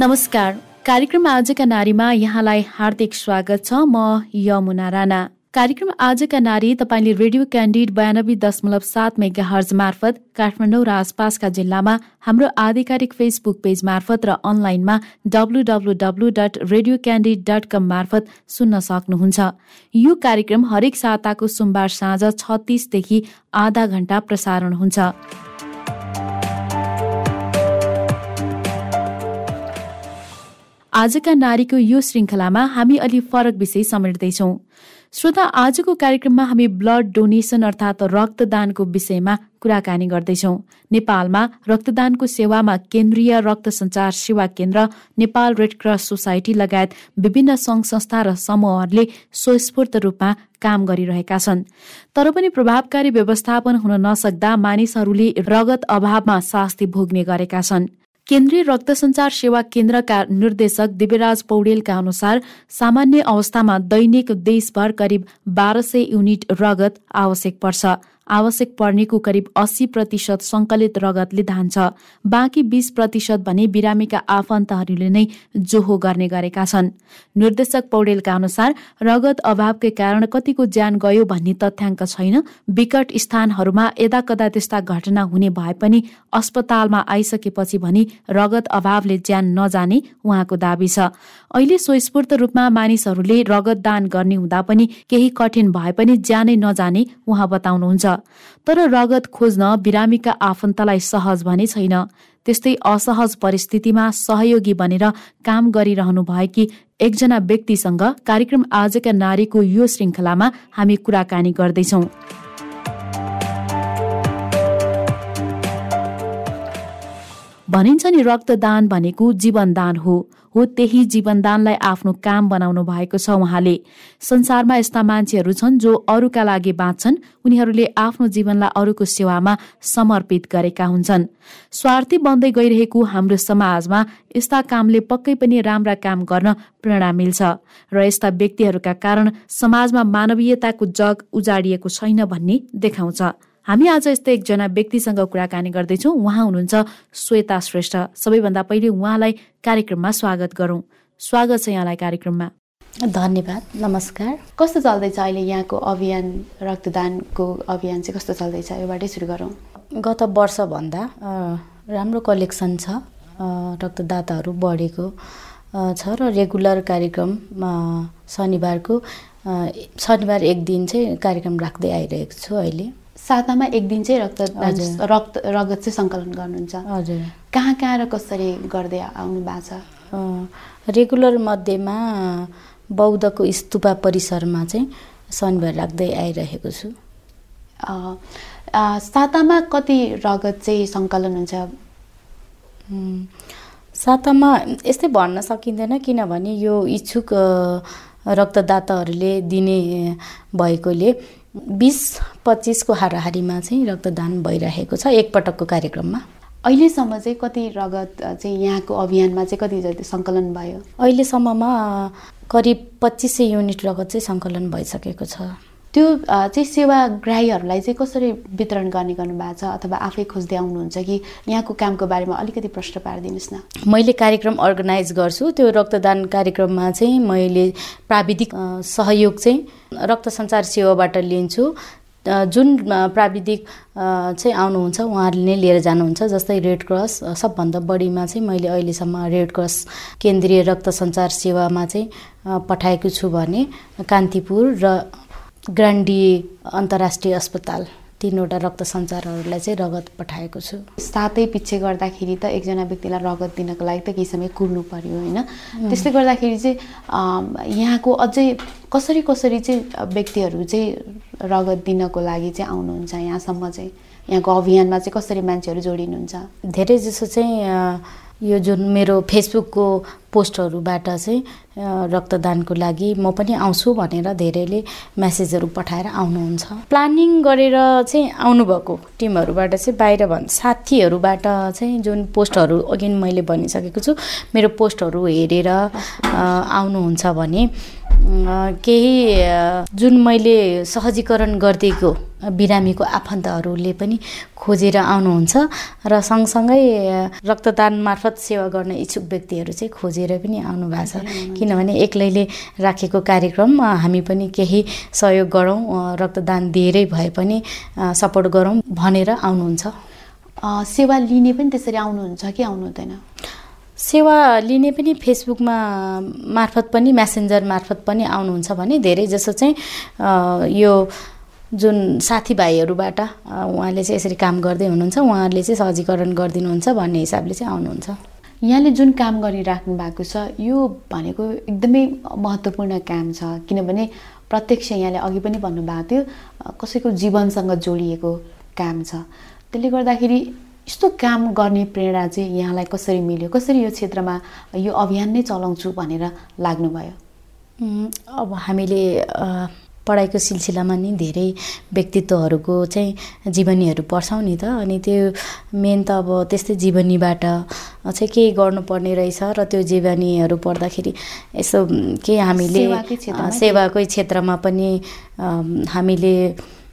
नमस्कार। कार्यक्रम आजका नारीमा यहाँलाई हार्दिक स्वागत छ। म यमुना राणा। कार्यक्रम आजका नारी तपाईँले रेडियो क्यान्डिड बयानब्बे दशमलव सात मेगा हर्ज मार्फत काठमाडौँ र आसपासका जिल्लामा हाम्रो आधिकारिक फेसबुक पेज मार्फत र अनलाइनमा W W W dot radio candid dot com मार्फत सुन्न सक्नुहुन्छ। यो कार्यक्रम हरेक साताको सोमबार साँझ छत्तिसदेखि आधा घण्टा प्रसारण हुन्छ। आजका नारीको यो श्रृङ्खलामा हामी अलि फरक विषय समेट्दैछौँ। श्रोता आजको कार्यक्रममा हामी ब्लड डोनेसन अर्थात् रक्तदानको विषयमा कुराकानी गर्दैछौ। नेपालमा रक्तदानको सेवामा केन्द्रीय रक्त सञ्चार सेवा केन्द्र नेपाल रेड क्रस सोसाइटी लगायत विभिन्न सङ्घ संस्था र समूहहरूले स्वस्फूर्त रूपमा काम गरिरहेका छन्। तर पनि प्रभावकारी व्यवस्थापन हुन नसक्दा मानिसहरूले रगत अभावमा शास्ति भोग्ने गरेका छन्। केन्द्रीय रक्त सञ्चार सेवा केन्द्रका निर्देशक दिव्यराज पौडेलका अनुसार सामान्य अवस्थामा दैनिक देशभर करिब बाह्र सय युनिट रगत आवश्यक पर्छ। आवश्यक पर्नेको करिब अस्सी प्रतिशत सङ्कलित रगतले धान्छ बाँकी बीस प्रतिशत भने बिरामीका आफन्तहरूले नै जोहो गर्ने गरेका छन्। निर्देशक पौडेलका अनुसार रगत अभावकै कारण कतिको ज्यान गयो भन्ने तथ्याङ्क छैन। विकट स्थानहरूमा यदा कदा त्यस्ता घटना हुने भए पनि अस्पतालमा आइसकेपछि भने रगत अभावले ज्यान नजाने उहाँको दावी छ। अहिले स्वस्फूर्त रूपमा मानिसहरूले रगत दान गर्ने हुँदा पनि केही कठिन भए पनि ज्यानै नजाने उहाँ बताउनुहुन्छ। तर रगत खोज्न बिरामीका आफन्तलाई सहज भने छैन। त्यस्तै असहज परिस्थितिमा सहयोगी बनेर काम गरिरहनु भएकी एकजना व्यक्तिसँग कार्यक्रम आजका नारीको यो श्रृङ्खलामा हामी कुराकानी गर्दैछौ। भनिन्छ नि रक्तदान भनेको जीवनदान हो। हो त्यही जीवनदानलाई आफ्नो काम बनाउनु भएको छ उहाँले। संसारमा यस्ता मान्छेहरू छन् जो अरूका लागि बाँच्छन्। उनीहरूले आफ्नो जीवनलाई अरूको सेवामा समर्पित गरेका हुन्छन्। स्वार्थी बन्दै गइरहेको हाम्रो समाजमा यस्ता कामले पक्कै पनि राम्रा काम गर्न प्रेरणा मिल्छ। र यस्ता व्यक्तिहरूका कारण समाजमा मानवीयताको जग उजाडिएको छैन भन्ने देखाउँछ। हामी आज यस्तै एकजना व्यक्तिसँग कुराकानी गर्दैछौँ। उहाँ हुनुहुन्छ श्वेता श्रेष्ठ। सबैभन्दा पहिले उहाँलाई कार्यक्रममा स्वागत गरौँ। स्वागत छ यहाँलाई कार्यक्रममा। धन्यवाद। नमस्कार। कस्तो चल्दैछ अहिले यहाँको अभियान रक्तदानको अभियान चाहिँ कस्तो चल्दैछ? योबाटै सुरु गरौँ। गत वर्षभन्दा राम्रो कलेक्सन छ। रक्तदाताहरू बढेको छ र रेगुलर कार्यक्रम शनिबारको शनिबार एक दिन चाहिँ कार्यक्रम राख्दै आइरहेको छु अहिले। सातामा एक दिन चाहिँ रक्त रक्त रगत चाहिँ सङ्कलन गर्नुहुन्छ। हजुर। कहाँ कहाँ र कसरी गर्दै आउनु भएको छ? रेगुलर मध्येमा बौद्धको स्तुपा परिसरमा चाहिँ शनिबार राख्दै आइरहेको छु। सातामा कति रगत चाहिँ सङ्कलन हुन्छ? सातामा यस्तै भन्न सकिँदैन किनभने यो इच्छुक रक्तदाताहरूले दिने भएकोले बिस पच्चिसको हाराहारीमा चाहिँ रक्तदान भइरहेको छ एकपटकको कार्यक्रममा। अहिलेसम्म चाहिँ कति रगत चाहिँ यहाँको अभियानमा चाहिँ कति जति सङ्कलन भयो? अहिलेसम्ममा करिब पच्चिस सय युनिट रगत चाहिँ सङ्कलन भइसकेको छ। त्यो चाहिँ सेवाग्राहीहरूलाई चाहिँ कसरी वितरण गर्ने गर्नुभएको छ अथवा आफै खोज्दै आउनुहुन्छ कि यहाँको कामको बारेमा अलिकति प्रश्न पारिदिनुहोस् न? मैले कार्यक्रम अर्गनाइज गर्छु। त्यो रक्तदान कार्यक्रममा चाहिँ मैले प्राविधिक सहयोग चाहिँ रक्त सञ्चार सेवाबाट लिन्छु। जुन प्राविधिक चाहिँ आउनुहुन्छ उहाँहरूले नै लिएर जानुहुन्छ जस्तै रेड क्रस सबभन्दा बढीमा चाहिँ मैले अहिलेसम्म रेड क्रस केन्द्रीय रक्त सञ्चार सेवामा चाहिँ पठाएको छु भने कान्तिपुर र ग्रान्डी अन्तर्राष्ट्रिय अस्पताल तिनवटा रक्त सञ्चारहरूलाई चाहिँ रगत पठाएको छु। सातै पछि गर्दाखेरि त एकजना व्यक्तिलाई रगत दिनको लागि त केही समय कुर्नु पर्यो होइन? त्यसले गर्दाखेरि चाहिँ यहाँको अझै कसरी कसरी चाहिँ व्यक्तिहरू चाहिँ रगत दिनको लागि चाहिँ आउनुहुन्छ यहाँसम्म चाहिँ? यहाँको अभियानमा चाहिँ कसरी मान्छेहरू जोडिनुहुन्छ? धेरै जसो चाहिँ यो जुन मेरो फेसबुकको पोस्टहरूबाट चाहिँ रक्तदानको लागि म पनि आउँछु भनेर धेरैले म्यासेजहरू पठाएर आउनुहुन्छ। प्लानिङ गरेर चाहिँ आउनुभएको टिमहरूबाट चाहिँ बाहिर भन् साथीहरूबाट चाहिँ जुन पोस्टहरू अघि मैले भनिसकेको छु मेरो पोस्टहरू हेरेर आउनुहुन्छ भने केही जुन मैले सहजीकरण गरिदिएको बिरामीको आफन्तहरूले पनि खोजेर आउनुहुन्छ र सँगसँगै रक्तदान मार्फत सेवा गर्न इच्छुक व्यक्तिहरू चाहिँ खोजेर पनि आउनु भएको छ। किनभने एक्लैले राखेको कार्यक्रम हामी पनि केही सहयोग गरौँ रक्तदान दिएरै भए पनि सपोर्ट गरौँ भनेर आउनुहुन्छ। सेवा लिने पनि त्यसरी आउनुहुन्छ कि आउनु हुँदैन सेवा लिने पनि फेसबुकमा मार्फत पनि म्यासेन्जर मार्फत पनि आउनुहुन्छ भने धेरै जसो चाहिँ यो जुन साथीभाइहरूबाट उहाँले चाहिँ यसरी काम गर्दै हुनुहुन्छ उहाँहरूले चाहिँ सहजीकरण गरिदिनुहुन्छ भन्ने हिसाबले चाहिँ आउनुहुन्छ। यहाँले जुन काम गरिराख्नु भएको छ यो भनेको एकदमै महत्त्वपूर्ण काम छ किनभने प्रत्यक्ष यहाँले अघि पनि भन्नुभएको थियो कसैको जीवनसँग जोडिएको काम छ। त्यसले गर्दाखेरि यस्तो काम गर्ने प्रेरणा चाहिँ यहाँलाई कसरी मिल्यो? कसरी यो क्षेत्रमा यो अभियान नै चलाउँछु भनेर लाग्नुभयो? अब हामीले पढाइको सिलसिलामा नि धेरै व्यक्तित्वहरूको चाहिँ जीवनीहरू पढ्छौँ नि त। अनि त्यो मेन त अब त्यस्तै जीवनीबाट चाहिँ केही गर्नुपर्ने रहेछ र त्यो जीवनीहरू पढ्दाखेरि यसो के हामीले सेवाकै क्षेत्रमा पनि हामीले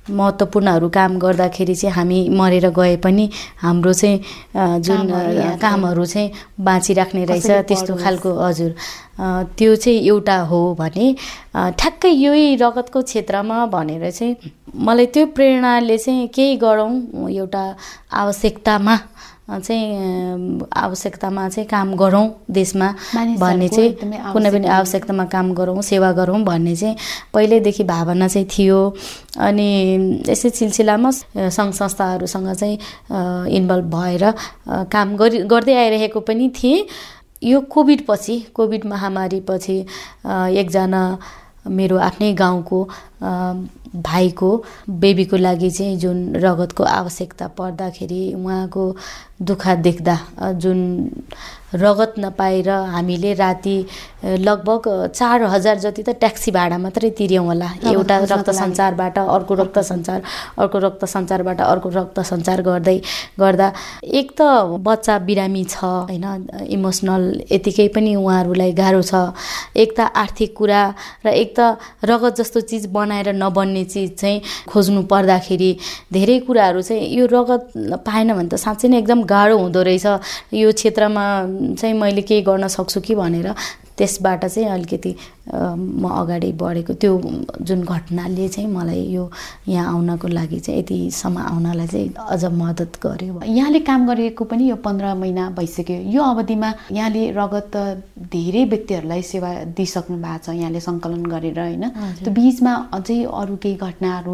महत्त्वपूर्णहरू काम गर्दाखेरि चाहिँ हामी मरेर गए पनि हाम्रो चाहिँ जुन कामहरू चाहिँ बाँचिराख्ने रहेछ त्यस्तो खालको हजुर। त्यो चाहिँ एउटा हो भने ठ्याक्कै यही रगतको क्षेत्रमा भनेर चाहिँ मलाई त्यो प्रेरणाले चाहिँ केही गरौँ एउटा आवश्यकतामा चाहिँ आवश्यकतामा चाहिँ काम गरौँ देशमा भन्ने चाहिँ कुनै पनि आवश्यकतामा काम गरौँ सेवा गरौँ भन्ने चाहिँ पहिल्यैदेखि भावना चाहिँ थियो। अनि यसै सिलसिलामा सङ्घ संस्थाहरूसँग चाहिँ इन्भल्भ भएर काम गरि गर्दै आइरहेको पनि थिएँ। यो कोभिड पछि कोभिड महामारीपछि एकजना मेरो आफ्नै गाउँको भाइको बेबीको लागि चाहिँ जुन रगतको आवश्यकता पर्दाखेरि उहाँको दुःख देख्दा जुन रगत नपाएर हामीले राति लगभग चार हजार जति त ट्याक्सी भाडा मात्रै तिर्यौँ होला। एउटा रक्त सञ्चारबाट अर्को रक्त सञ्चार अर्को रक्त सञ्चारबाट अर्को रक्त सञ्चार गर्दै गर्दा एक त बच्चा बिरामी छ होइन इमोसनल यतिकै पनि उहाँहरूलाई गाह्रो छ। एक त आर्थिक कुरा र एक त रगत जस्तो चिज बनाएर नबन्ने चिज चाहिँ खोज्नु पर्दाखेरि धेरै कुराहरू चाहिँ यो रगत पाएन भने त साँच्चै नै एकदम गाह्रो हुँदो रहेछ। यो क्षेत्रमा चाहिँ मैले केही गर्न सक्छु कि भनेर त्यसबाट चाहिँ अलिकति म अगाडि बढेको त्यो जुन घटनाले चाहिँ मलाई यो यहाँ आउनको लागि चाहिँ यतिसम्म आउनलाई चाहिँ अझ मद्दत गर्यो। यहाँले काम गरेको पनि यो पन्ध्र महिना भइसक्यो। यो अवधिमा यहाँले रगत धेरै व्यक्तिहरूलाई सेवा दिइसक्नु भएको छ यहाँले सङ्कलन गरेर होइन। त्यो बिचमा अझै अरू केही घटनाहरू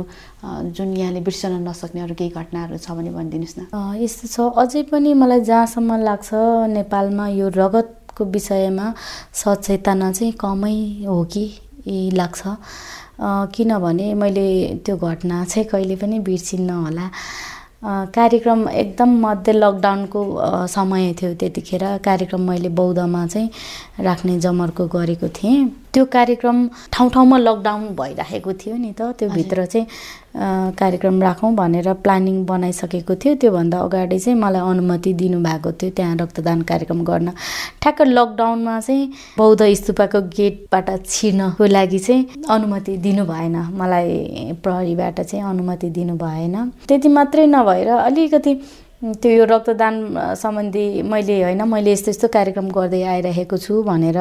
जुन यहाँले बिर्सन नसक्ने अरू केही घटनाहरू छ भने भनिदिनुहोस् न। यस्तो छ। अझै पनि मलाई जहाँसम्म लाग्छ नेपालमा यो रगत को विषयमा सचेतना चाहिँ कमै हो कि लाग्छ। किनभने मैले त्यो घटना चाहिँ कहिले पनि बिर्सिन्न होला। कार्यक्रम एकदम मध्य लकडाउनको समय थियो त्यतिखेर कार्यक्रम मैले बौद्धमा चाहिँ राख्ने जमर्को गरेको थिएँ। त्यो कार्यक्रम ठाउँ ठाउँमा लकडाउन भइराखेको थियो नि त त्यो भित्र चाहिँ कार्यक्रम राखौँ भनेर प्लानिङ बनाइसकेको थियो। त्योभन्दा अगाडि चाहिँ मलाई अनुमति दिनुभएको थियो त्यहाँ रक्तदान कार्यक्रम गर्न। ठ्याक्क लकडाउनमा चाहिँ बौद्ध स्तुपाको गेटबाट छिर्नको लागि चाहिँ अनुमति दिनु भएन। मलाई प्रहरीबाट चाहिँ अनुमति दिनु भएन। त्यति मात्रै नभएर अलिकति त्यो यो रक्तदान सम्बन्धी मैले होइन मैले यस्तो यस्तो कार्यक्रम गर्दै आइरहेको छु भनेर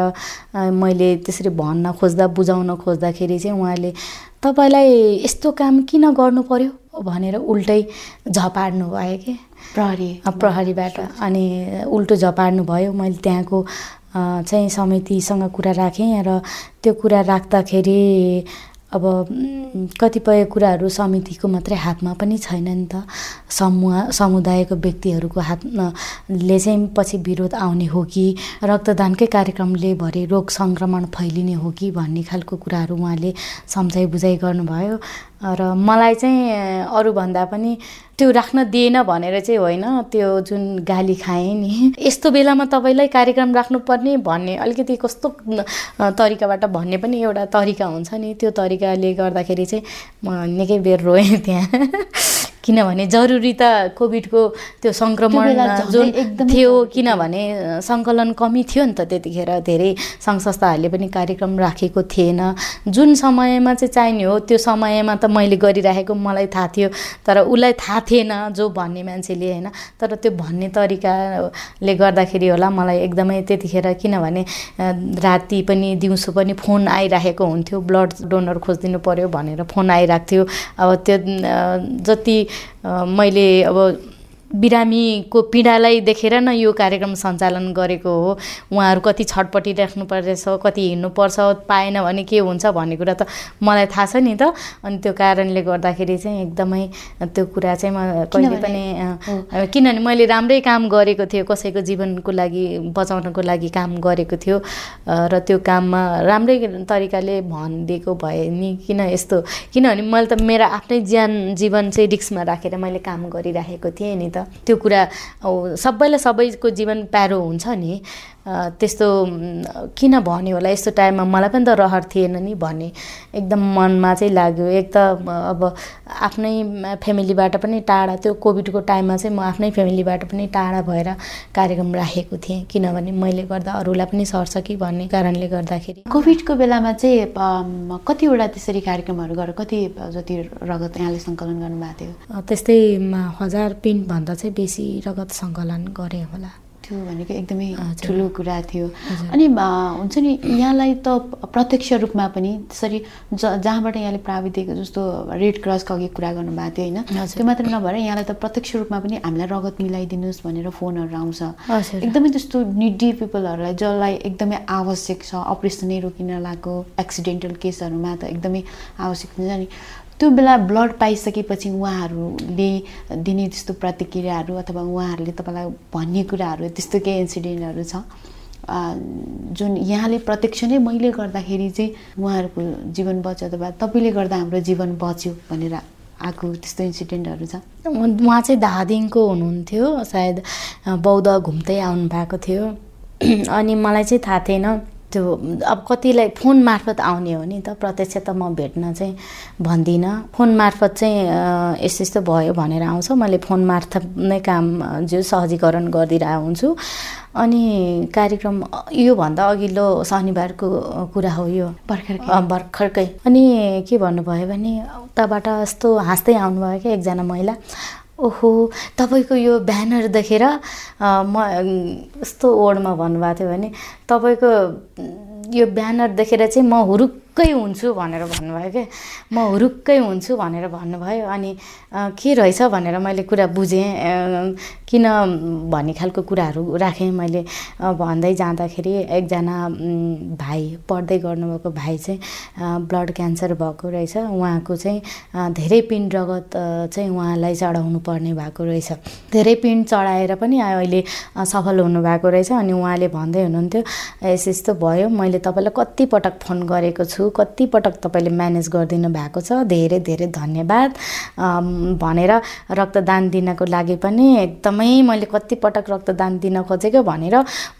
मैले त्यसरी भन्न खोज्दा बुझाउन खोज्दाखेरि चाहिँ उहाँले तपाईँलाई यस्तो काम किन गर्नु पर्यो? भनेर उल्टै झपाड्नु भयो कि? प्रहरी। प्रहरीबाट। अनि उल्टो झपाड्नु भयो। मैले त्यहाँको चाहिँ समितिसँग कुरा राखेँ र त्यो कुरा राख्दाखेरि अब कतिपय कुराहरू समितिको मात्रै हातमा पनि छैन नि त। समूह समुदायको व्यक्तिहरूको हातमा ले चाहिँ पछि विरोध आउने हो कि रक्तदानकै कार्यक्रमले भरे रोग सङ्क्रमण फैलिने हो कि भन्ने खालको कुराहरू उहाँले सम्झाइ बुझाइ गर्नुभयो। र मलाई चाहिँ अरूभन्दा पनि त्यो राख्न दिएन भनेर चाहिँ होइन त्यो जुन गाली खाएँ नि। यस्तो बेलामा तपाईँलाई कार्यक्रम राख्नुपर्ने भन्ने अलिकति कस्तो तरिकाबाट भन्ने पनि एउटा तरिका हुन्छ नि। त्यो तरिकाले गर्दाखेरि चाहिँ म निकै बेर रोएँ त्यहाँ। किनभने जरुरी त कोभिडको त्यो सङ्क्रमण जुन थियो किनभने सङ्कलन कमी थियो नि त त्यतिखेर धेरै सङ्घ संस्थाहरूले पनि कार्यक्रम राखेको थिएन। जुन समयमा चाहिँ चाहिने हो त्यो समयमा त मैले गरिराखेको मलाई थाहा थियो तर उसलाई थाहा थिएन जो भन्ने मान्छेले होइन। तर त्यो भन्ने तरिकाले गर्दाखेरि होला मलाई एकदमै त्यतिखेर किनभने राति पनि दिउँसो पनि फोन आइराखेको हुन्थ्यो ब्लड डोनर खोजिदिनु पऱ्यो भनेर फोन आइरहेको थियो अब त्यो जति मैले अब बिरामीको पीडालाई देखेर न यो कार्यक्रम सञ्चालन गरेको हो। उहाँहरू कति छटपट्टि राख्नु पर्दैछ कति हिँड्नुपर्छ पाएन भने के हुन्छ भन्ने कुरा त मलाई थाहा छ नि त। अनि त्यो कारणले गर्दाखेरि चाहिँ एकदमै त्यो कुरा चाहिँ म कहिले पनि किनभने मैले राम्रै काम गरेको थियो कसैको जीवनको लागि बचाउनको लागि काम गरेको थियो। र त्यो काममा राम्रै तरिकाले भनिदिएको भए नि किन यस्तो? किनभने मैले त मेरो आफ्नै ज्यान जीवन चाहिँ रिक्समा राखेर मैले काम गरिराखेको थिएँ नि त। त्यो कुरा सबैलाई सबैको जीवन प्यारो हुन्छ नि। त्यस्तो किन भन्यो होला? यस्तो टाइममा मलाई पनि त रहर थिएन नि भन्ने एकदम मनमा चाहिँ लाग्यो। एक त अब आफ्नै फ्यामिलीबाट पनि टाढा त्यो कोभिडको टाइममा चाहिँ म आफ्नै फ्यामिलीबाट पनि टाढा भएर कार्यक्रम राखेको थिएँ। किनभने मैले गर्दा अरूलाई पनि सर्छ कि भन्ने कारणले गर्दाखेरि। कोभिडको बेलामा चाहिँ कतिवटा त्यसरी कार्यक्रमहरू गरेर कति जति रगत यहाँले सङ्कलन गर्नुभएको थियो? त्यस्तै हजार पिन्टभन्दा चाहिँ बेसी रगत सङ्कलन गरेँ होला। थियो भनेको एकदमै ठुलो कुरा थियो। अनि हुन्छ नि यहाँलाई त प्रत्यक्ष रूपमा पनि त्यसरी ज जहाँबाट यहाँले प्राविधिक जस्तो रेड क्रसको अघि कुरा गर्नुभएको थियो होइन? त्यो मात्र नभएर यहाँलाई त प्रत्यक्ष रूपमा पनि हामीलाई रगत मिलाइदिनुहोस् भनेर फोनहरू आउँछ। एकदमै त्यस्तो निडी पिपलहरूलाई जसलाई एकदमै आवश्यक छ अपरेसनै रोकिन लागेको एक्सिडेन्टल केसहरूमा त एकदमै आवश्यक हुन्छ। नि त्यो बेला ब्लड पाइसकेपछि उहाँहरूले दिने त्यस्तो प्रतिक्रियाहरू अथवा उहाँहरूले तपाईँलाई भन्ने कुराहरू त्यस्तो केही इन्सिडेन्टहरू छ। जुन यहाँले प्रत्यक्ष नै मैले गर्दाखेरि चाहिँ उहाँहरूको जीवन बच्यो अथवा तपाईँले गर्दा हाम्रो जीवन बच्यो भनेर आएको त्यस्तो इन्सिडेन्टहरू छ। उहाँ चाहिँ धादिङको हुनुहुन्थ्यो सायद बौद्ध घुम्दै आउनु भएको थियो। अनि मलाई चाहिँ थाहा थिएन। त्यो अब कतिलाई फोन मार्फत आउने हो नि त प्रत्यक्ष त म भेट्न चाहिँ भन्दिनँ। फोन मार्फत चाहिँ यस्तो यस्तो भयो भनेर आउँछ। मैले फोन मार्फत नै काम जो सहजीकरण गरिदिरहेको हुन्छु अनि कार्यक्रम योभन्दा अघिल्लो शनिबारको कुरा हो यो। भर्खर भर्खरकै। अनि के भन्नुभयो भने उताबाट यस्तो हाँस्दै आउनुभयो क्या एकजना महिला। ओहो तपाईँको यो ब्यानर देखेर म यस्तो वर्डमा भन्नुभएको थियो भने तपाईँको यो ब्यानर देखेर चाहिँ म हुरुक हुरुक्कै हुन्छु भनेर भन्नुभयो क्या म हुरुक्कै हुन्छु भनेर भन्नुभयो। अनि के रहेछ भनेर मैले कुरा बुझेँ। किन भन्ने खालको कुराहरू राखेँ मैले। भन्दै जाँदाखेरि एकजना भाइ पढ्दै गर्नुभएको भाइ चाहिँ ब्लड क्यान्सर भएको रहेछ। उहाँको चाहिँ धेरै पिण्ड रगत चाहिँ उहाँलाई चढाउनु पर्ने भएको रहेछ। धेरै पिण्ड चढाएर पनि अहिले सफल हुनुभएको रहेछ। अनि उहाँले भन्दै हुनुहुन्थ्यो यस्तो यस्तो भयो। मैले तपाईँलाई कतिपटक फोन गरेको छु। छु। कतिपटक तपाईँले म्यानेज गरिदिनु भएको छ। धेरै धेरै धन्यवाद। भनेर रक्तदान दिनको लागि पनि एकदमै मैले कतिपटक रक्तदान दिन खोजेको भनेर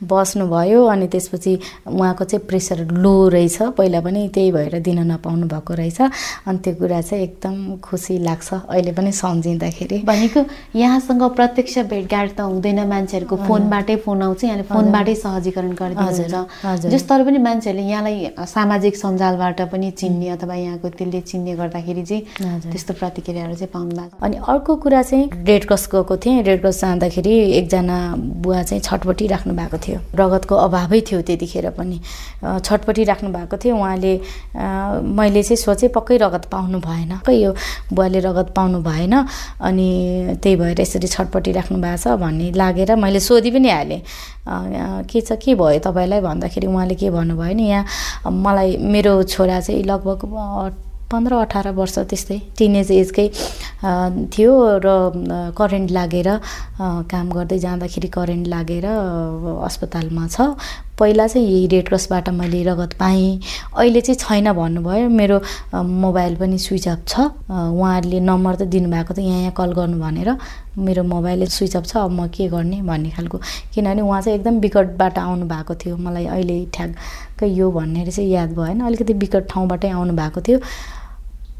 बस्नुभयो। अनि त्यसपछि उहाँको चाहिँ प्रेसर लो रहेछ। पहिला पनि त्यही भएर दिन नपाउनु भएको रहेछ। अनि त्यो कुरा चाहिँ एकदम खुसी लाग्छ अहिले पनि सम्झिँदाखेरि। भनेको यहाँसँग प्रत्यक्ष भेटघाट त हुँदैन मान्छेहरूको। फोनबाटै फोन आउँछ। यहाँले फोनबाटै सहजीकरण गरिदिनुहुन्छ। जस तर पनि मान्छेहरूले यहाँलाई सामाजिक सञ्जाल नेपालबाट पनि चिन्ने अथवा यहाँको त्यसले चिन्ने गर्दाखेरि चाहिँ त्यस्तो प्रतिक्रियाहरू चाहिँ पाउनु भएको अनि अर्को कुरा चाहिँ रेड क्रस गएको थिएँ। रेड क्रस जाँदाखेरि एकजना बुवा चाहिँ छटपट्टि राख्नु भएको थियो। रगतको अभावै थियो त्यतिखेर पनि। छटपट्टि राख्नु भएको थियो। उहाँले मैले चाहिँ सोचेँ पक्कै रगत पाउनु भएन। पक्कै यो बुवाले रगत पाउनु भएन। अनि त्यही भएर यसरी छटपट्टि राख्नु भएको छ भन्ने लागेर मैले सोधि पनि हालेँ। के छ के भयो तपाईँलाई भन्दाखेरि उहाँले के भन्नुभयो नि यहाँ मलाई मेरो छोरा चाहिँ लगभग पन्ध्र अठार वर्ष त्यस्तै टिनेज एजकै थियो र करेन्ट लागेर काम गर्दै जाँदाखेरि करेन्ट लागेर अस्पतालमा छ। पहिला चाहिँ रेड क्रसबाट मैले रगत पाएँ। अहिले चाहिँ छैन भन्नुभयो। मेरो मोबाइल पनि स्विच अफ छ। उहाँहरूले नम्बर त दिनुभएको त यहाँ यहाँ कल गर्नु भनेर मेरो मोबाइल स्विच अफ छ। अब म के गर्ने भन्ने खालको। किनभने उहाँ चाहिँ एकदम विकटबाट आउनु भएको थियो। मलाई अहिले ठ्याक्कै यो भन्ने चाहिँ याद भएन। अलिकति विकट ठाउँबाटै आउनु भएको थियो।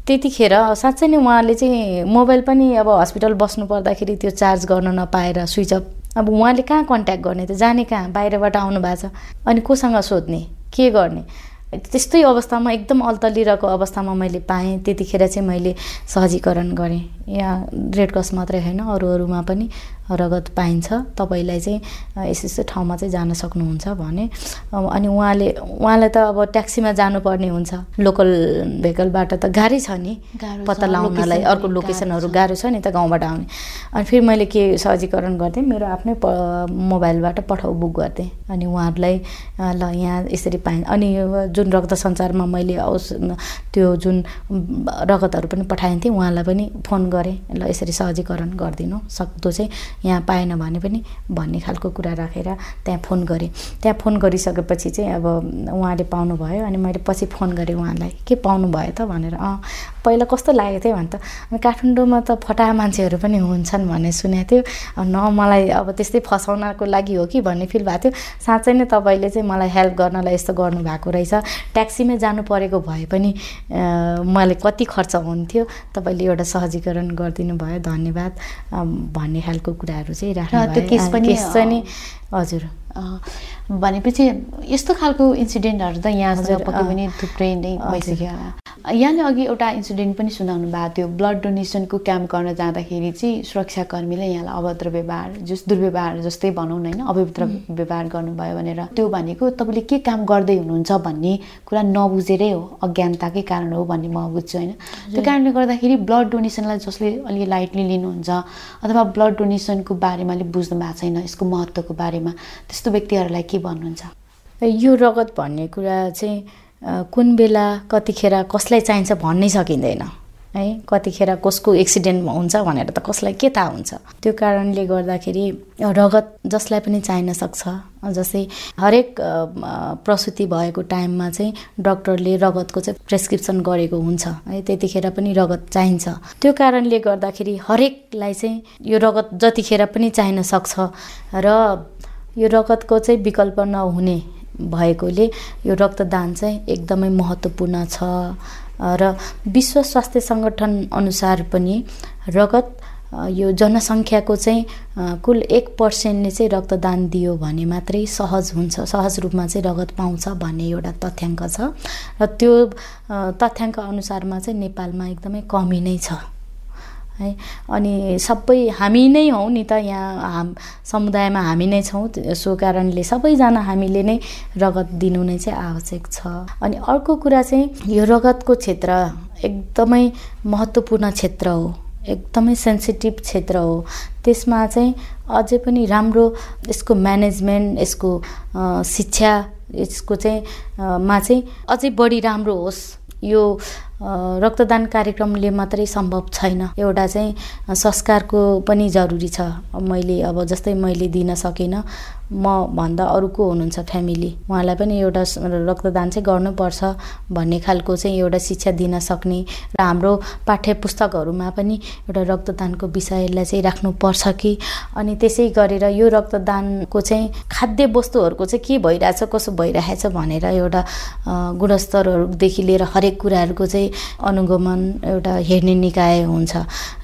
त्यतिखेर साँच्चै नै उहाँले चाहिँ मोबाइल पनि अब हस्पिटल बस्नु पर्दाखेरि त्यो चार्ज गर्न नपाएर स्विच अफ अब उहाँले कहाँ कन्ट्याक्ट गर्ने त? जाने कहाँ? बाहिरबाट आउनु भएको छ। अनि कोसँग सोध्ने? के गर्ने? त्यस्तै अवस्थामा एकदम अल्तलिरहेको अवस्थामा मैले पाएँ। त्यतिखेर चाहिँ मैले सहजीकरण गरेँ। यहाँ रेड क्रस मात्रै होइन अरू अरूमा पनि रगत पाइन्छ। तपाईँलाई चाहिँ यस यस्तो ठाउँमा चाहिँ जान सक्नुहुन्छ भने अनि उहाँले उहाँलाई त अब ट्याक्सीमा जानुपर्ने हुन्छ। लोकल भेहिकलबाट त गाह्रै छ नि। पत्ता लगाउनलाई अर्को लोकेसनहरू गाह्रो छ नि त गाउँबाट आउने। अनि फेरि मैले के सहजीकरण गर्थेँ मेरो आफ्नै प मोबाइलबाट पठाउ बुक गर्थेँ अनि उहाँहरूलाई ल यहाँ यसरी पाएँ अनि जुन रक्त सञ्चारमा मैले औस त्यो जुन रगतहरू पनि पठाइन्थेँ उहाँलाई पनि फोन गरेँ ल यसरी सहजीकरण गरिदिनु सक्दो चाहिँ यहाँ पाएन भने पनि भन्ने खालको कुरा राखेर त्यहाँ फोन गरेँ। त्यहाँ फोन गरिसकेपछि चाहिँ अब उहाँले पाउनु भयो अनि मैले पछि फोन गरेँ उहाँलाई। के पाउनु भयो त? भनेर। अँ पहिला कस्तो लागेको थियो भने त। अनि काठमाडौँमा त फटा मान्छेहरू पनि हुन्छन् भन्ने सुनेको थियो। न मलाई अब त्यस्तै फसाउनको लागि हो कि भन्ने फिल भएको थियो। साँच्चै नै तपाईँले चाहिँ मलाई हेल्प गर्नलाई यस्तो गर्नुभएको रहेछ। ट्याक्सीमै जानु परेको भए पनि मलाई कति खर्च हुन्थ्यो तपाईँले एउटा सहजीकरण गरिदिनु भयो धन्यवाद। भन्ने खालको कुराहरू चाहिँ राख्नु त्यो केस पनि हजुर। भनेपछि यस्तो खालको इन्सिडेन्टहरू त यहाँ पक्कै पनि थुप्रै नै भइसक्यो यहाँले अघि एउटा इन्सिडेन्ट पनि सुनाउनु भएको थियो। ब्लड डोनेसनको क्याम्प गर्न जाँदाखेरि चाहिँ सुरक्षाकर्मीले यहाँलाई अभद्र व्यवहार जस दुर्व्यवहार जस्तै भनौँ न होइन अभद्र व्यवहार गर्नुभयो भनेर। त्यो भनेको तपाईँले के काम गर्दै हुनुहुन्छ भन्ने कुरा नबुझेरै हो अज्ञानताकै कारण हो भन्ने म बुझ्छु होइन। त्यो कारणले गर्दाखेरि ब्लड डोनेसनलाई जसले अलि लाइटली लिनुहुन्छ अथवा ब्लड डोनेसनको बारेमा अलिक बुझ्नु भएको छैन यसको महत्त्वको बारेमा त्यस्तो व्यक्तिहरूलाई के भन्नुहुन्छ? यो रगत भन्ने कुरा चाहिँ कुन बेला कतिखेर कसलाई चाहिन्छ भन्नै सकिँदैन। है कतिखेर कसको एक्सिडेन्ट हुन्छ भनेर त कसलाई के थाहा हुन्छ? त्यो कारणले गर्दाखेरि रगत जसलाई पनि चाहिन सक्छ। जस्तै हरेक प्रसुति भएको टाइममा चाहिँ डक्टरले रगतको चाहिँ प्रेसक्रिप्सन गरेको हुन्छ। है त्यतिखेर पनि रगत चाहिन्छ। त्यो कारणले गर्दाखेरि हरेकलाई चाहिँ यो रगत जतिखेर पनि चाहिन सक्छ र यो रगतको चाहिँ विकल्प नहुने भएकोले यो रक्तदान चाहिँ एकदमै महत्त्वपूर्ण छ। र विश्व स्वास्थ्य सङ्गठन अनुसार पनि रगत यो जनसङ्ख्याको चाहिँ कुल एक पर्सेन्टले चाहिँ रक्तदान दियो भने मात्रै सहज हुन्छ सहज रूपमा चाहिँ रगत पाउँछ भन्ने एउटा तथ्याङ्क छ। र त्यो तथ्याङ्क अनुसारमा चाहिँ नेपालमा एकदमै कमी नै छ। है। अनि सबै हामी नै हौँ नि त यहाँ हाम समुदायमा हामी नै छौँ। सो कारणले सबैजना हामीले नै रगत दिनु नै चाहिँ आवश्यक छ। अनि अर्को कुरा चाहिँ यो रगतको क्षेत्र एकदमै महत्त्वपूर्ण क्षेत्र हो। एकदमै सेन्सिटिभ क्षेत्र हो। त्यसमा चाहिँ अझै पनि राम्रो यसको म्यानेजमेन्ट यसको शिक्षा यसको चाहिँ मा चाहिँ अझै बढी राम्रो होस्। यो रक्तदान कार्यक्रमले मात्रै सम्भव छैन। एउटा चाहिँ संस्कारको पनि जरुरी छ। मैले अब जस्तै मैले दिन सकिनँ म भन्दा अरूको हुनुहुन्छ फ्यामिली। उहाँलाई पनि एउटा रक्तदान चाहिँ गर्नुपर्छ भन्ने खालको चाहिँ एउटा शिक्षा दिन सक्ने र हाम्रो पाठ्य पुस्तकहरूमा पनि एउटा रक्तदानको विषयलाई चाहिँ राख्नुपर्छ कि। अनि त्यसै गरेर यो रक्तदानको चाहिँ खाद्य वस्तुहरूको चाहिँ के भइरहेछ कसो भइरहेछ भनेर एउटा गुणस्तरहरूदेखि लिएर हरेक कुराहरूको चाहिँ अनुगमन एउटा हेर्ने निकाय हुन्छ।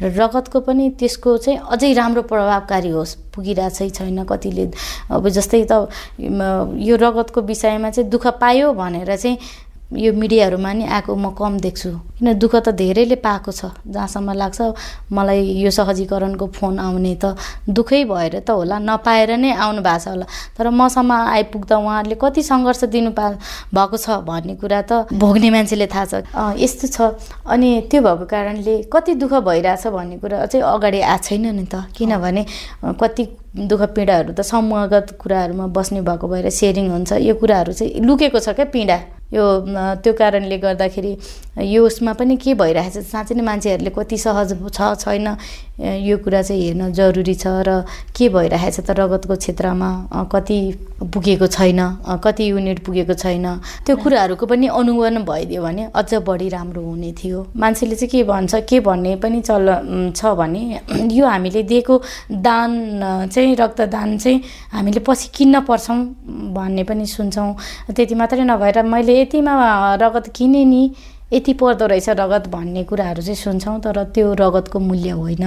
र रगतको पनि त्यसको चाहिँ अझै राम्रो प्रभावकारी होस् पुगिरहेछै छैन कतिले। अब जस्तै त यो रगतको विषयमा चाहिँ दुःख पायो भनेर चाहिँ यो मिडियाहरूमा नि आएको म कम देख्छु। किन दुःख त धेरैले पाएको छ। जहाँसम्म लाग्छ मलाई यो सहजीकरणको फोन आउने त दुःखै भएर त होला। नपाएर नै आउनु भएको छ होला। तर मसम्म आइपुग्दा उहाँहरूले कति सङ्घर्ष दिनु पा भएको छ भन्ने कुरा त भोग्ने मान्छेले थाहा छ। यस्तो छ। अनि त्यो भएको कारणले कति दुःख भइरहेछ भन्ने कुरा चाहिँ अगाडि आएको छैन नि त। किनभने कति दुःख पीडाहरू त समूहगत कुराहरूमा बस्ने भएको भएर सेयरिङ हुन्छ। यो कुराहरू चाहिँ लुकेको छ क्या पीडा। यो त्यो कारणले गर्दाखेरि यो उसमा पनि के भइरहेछ? साँच्चै नै मान्छेहरूले कति सहज छ छैन। यो कुरा चाहिँ हेर्न जरुरी छ र के भइरहेछ त रगतको क्षेत्रमा? कति पुगेको छैन? कति युनिट पुगेको छैन? त्यो कुराहरूको पनि अनुगमन भइदियो भने अझ बढी राम्रो हुने थियो। मान्छेले चाहिँ के भन्छ के भन्ने पनि चल छ भने यो हामीले दिएको दान चाहिँ रक्तदान चाहिँ हामीले पछि किन्न पर्छौँ भन्ने पनि सुन्छौँ। त्यति मात्रै नभएर मैले यतिमा रगत किनेँ नि यति पर्दो रहेछ रगत भन्ने कुराहरू चाहिँ सुन्छौँ तर त्यो रगतको मूल्य होइन।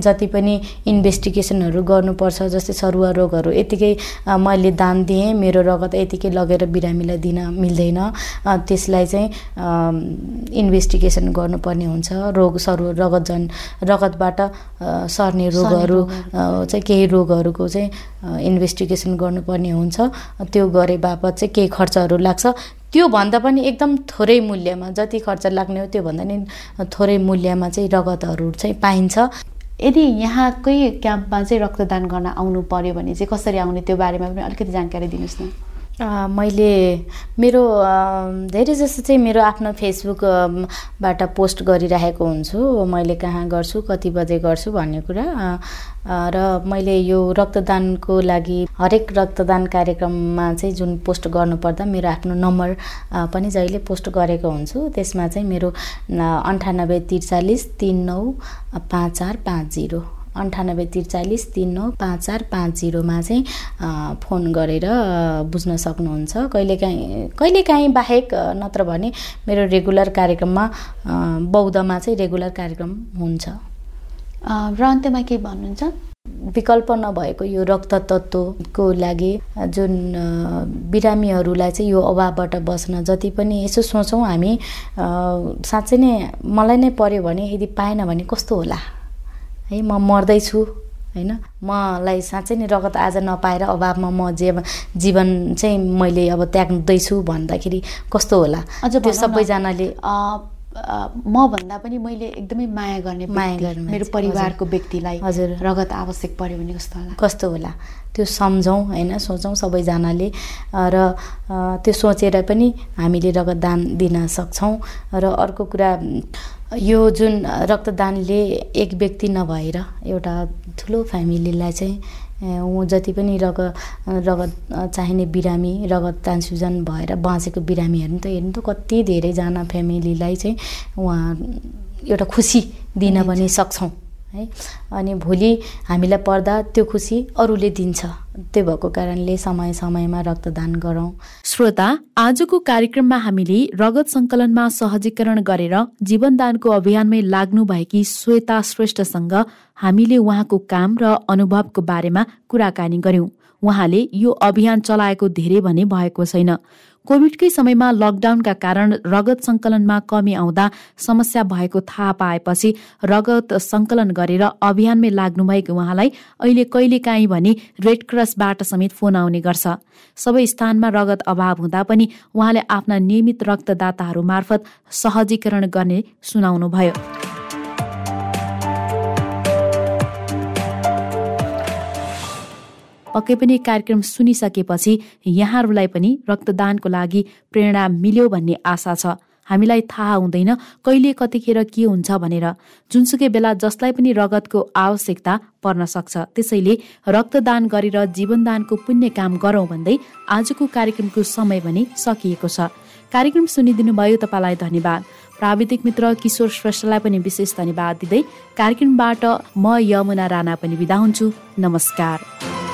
जति पनि इन्भेस्टिगेसनहरू गर्नुपर्छ जस्तै सरुवा रोगहरू यतिकै मैले दान दिएँ मेरो रगत यतिकै लगेर बिरामीलाई दिन मिल्दैन। त्यसलाई चाहिँ इन्भेस्टिगेसन गर्नुपर्ने हुन्छ। रोग सरु रगत जन रगतबाट सर्ने रोगहरू चाहिँ केही रोगहरूको चाहिँ इन्भेस्टिगेसन गर्नुपर्ने हुन्छ। त्यो गरे बापत चाहिँ केही खर्चहरू लाग्छ। त्योभन्दा पनि एकदम थोरै मूल्यमा जति खर्च लाग्ने हो त्योभन्दा नि थोरै मूल्यमा चाहिँ रगतहरू चाहिँ पाइन्छ। यदि यहाँकै क्याम्पमा चाहिँ रक्तदान गर्न आउनु पर्यो भने चाहिँ कसरी आउने त्यो बारेमा पनि अलिकति जानकारी दिनुहोस् न। मैले मेरो धेरै जस्तो चाहिँ मेरो आफ्नो फेसबुकबाट पोस्ट गरिरहेको हुन्छु। मैले कहाँ गर्छु कति बजे गर्छु भन्ने कुरा। र मैले यो रक्तदानको लागि हरेक रक्तदान कार्यक्रममा चाहिँ जुन पोस्ट गर्नुपर्दा मेरो आफ्नो नम्बर पनि जहिले पोस्ट गरेको हुन्छु। त्यसमा चाहिँ मेरो अन्ठानब्बे त्रिचालिस तिन नौ पाँच चार पाँच जिरो। अन्ठानब्बे त्रिचालिस तिन नौ पाँच चार पाँच जिरोमा चाहिँ फोन गरेर बुझ्न सक्नुहुन्छ। कहिलेकाहीँ कहिलेकाहीँ बाहेक नत्र भने मेरो रेगुलर कार्यक्रममा बौद्धमा चाहिँ रेगुलर कार्यक्रम हुन्छ। र अन्त्यमा के भन्नुहुन्छ? विकल्प नभएको यो रक्त तत्त्वको लागि जुन बिरामीहरूलाई चाहिँ यो अभावबाट बस्न जति पनि यसो सोचौँ हामी साँच्चै नै मलाई नै पऱ्यो भने यदि पाएन भने कस्तो होला? है म मर्दैछु होइन? मलाई साँच्चै नै रगत आज नपाएर अभावमा म जे जीवन चाहिँ मैले अब त्याग्दैछु भन्दाखेरि कस्तो होला? अझ त्यो सबैजनाले म भन्दा पनि मैले एकदमै माया गर्ने माया गर्ने मेरो परिवारको व्यक्तिलाई हजुर। रगत आवश्यक पर्यो भने कस्तो होला? कस्तो होला? त्यो सम्झौँ होइन सोचौँ सबैजनाले र त्यो सोचेर पनि हामीले रगत दान सक्छौँ। र अर्को कुरा यो जुन रक्तदानले एक व्यक्ति नभएर एउटा ठुलो फ्यामिलीलाई चाहिँ ऊ जति पनि रग रगत चाहिने बिरामी रगत ट्रान्सफ्युजन भएर बाँचेको बिरामीहरू त हेर्नु त कति धेरैजना फ्यामिलीलाई चाहिँ उहाँ एउटा खुसी दिन पनि सक्छौँ। है। अनि भोलि हामीलाई पर्दा त्यो खुसी अरूले दिन्छ। त्यो भएको कारणले समय समयमा रक्तदान गरौँ। श्रोता आजको कार्यक्रममा हामीले रगत सङ्कलनमा सहजीकरण गरेर जीवनदानको अभियानमै लाग्नु भएकी श्वेता श्रेष्ठसँग हामीले उहाँको काम र अनुभवको बारेमा कुराकानी गर्यौं। उहाँले यो अभियान चलाएको धेरै भने भएको छैन। कोभिडकै समयमा लकडाउनका कारण रगत संकलनमा कमी आउँदा समस्या भएको थाहा पाएपछि रगत संकलन गरेर अभियानमै लाग्नुभएको उहाँलाई अहिले कहिलेकाहीँ भने रेड क्रसबाट समेत फोन आउने गर्छ। सबै स्थानमा रगत अभाव हुँदा पनि उहाँले आफ्ना नियमित रक्तदाताहरू मार्फत सहजीकरण गर्ने सुनाउनुभयो। पक्कै पनि कार्यक्रम सुनिसकेपछि यहाँहरूलाई पनि रक्तदानको लागि प्रेरणा मिल्यो भन्ने आशा छ। हामीलाई थाहा हुँदैन कहिले कतिखेर के हुन्छ भनेर। जुनसुकै बेला जसलाई पनि रगतको आवश्यकता पर्न सक्छ त्यसैले रक्तदान गरेर जीवनदानको पुण्य काम गरौँ भन्दै आजको कार्यक्रमको समय पनि सकिएको छ। कार्यक्रम सुनिदिनु भयो तपाईँलाई धन्यवाद। प्राविधिक मित्र किशोर श्रेष्ठलाई पनि विशेष धन्यवाद दिँदै कार्यक्रमबाट म यमुना राणा पनि बिदा हुन्छु। नमस्कार।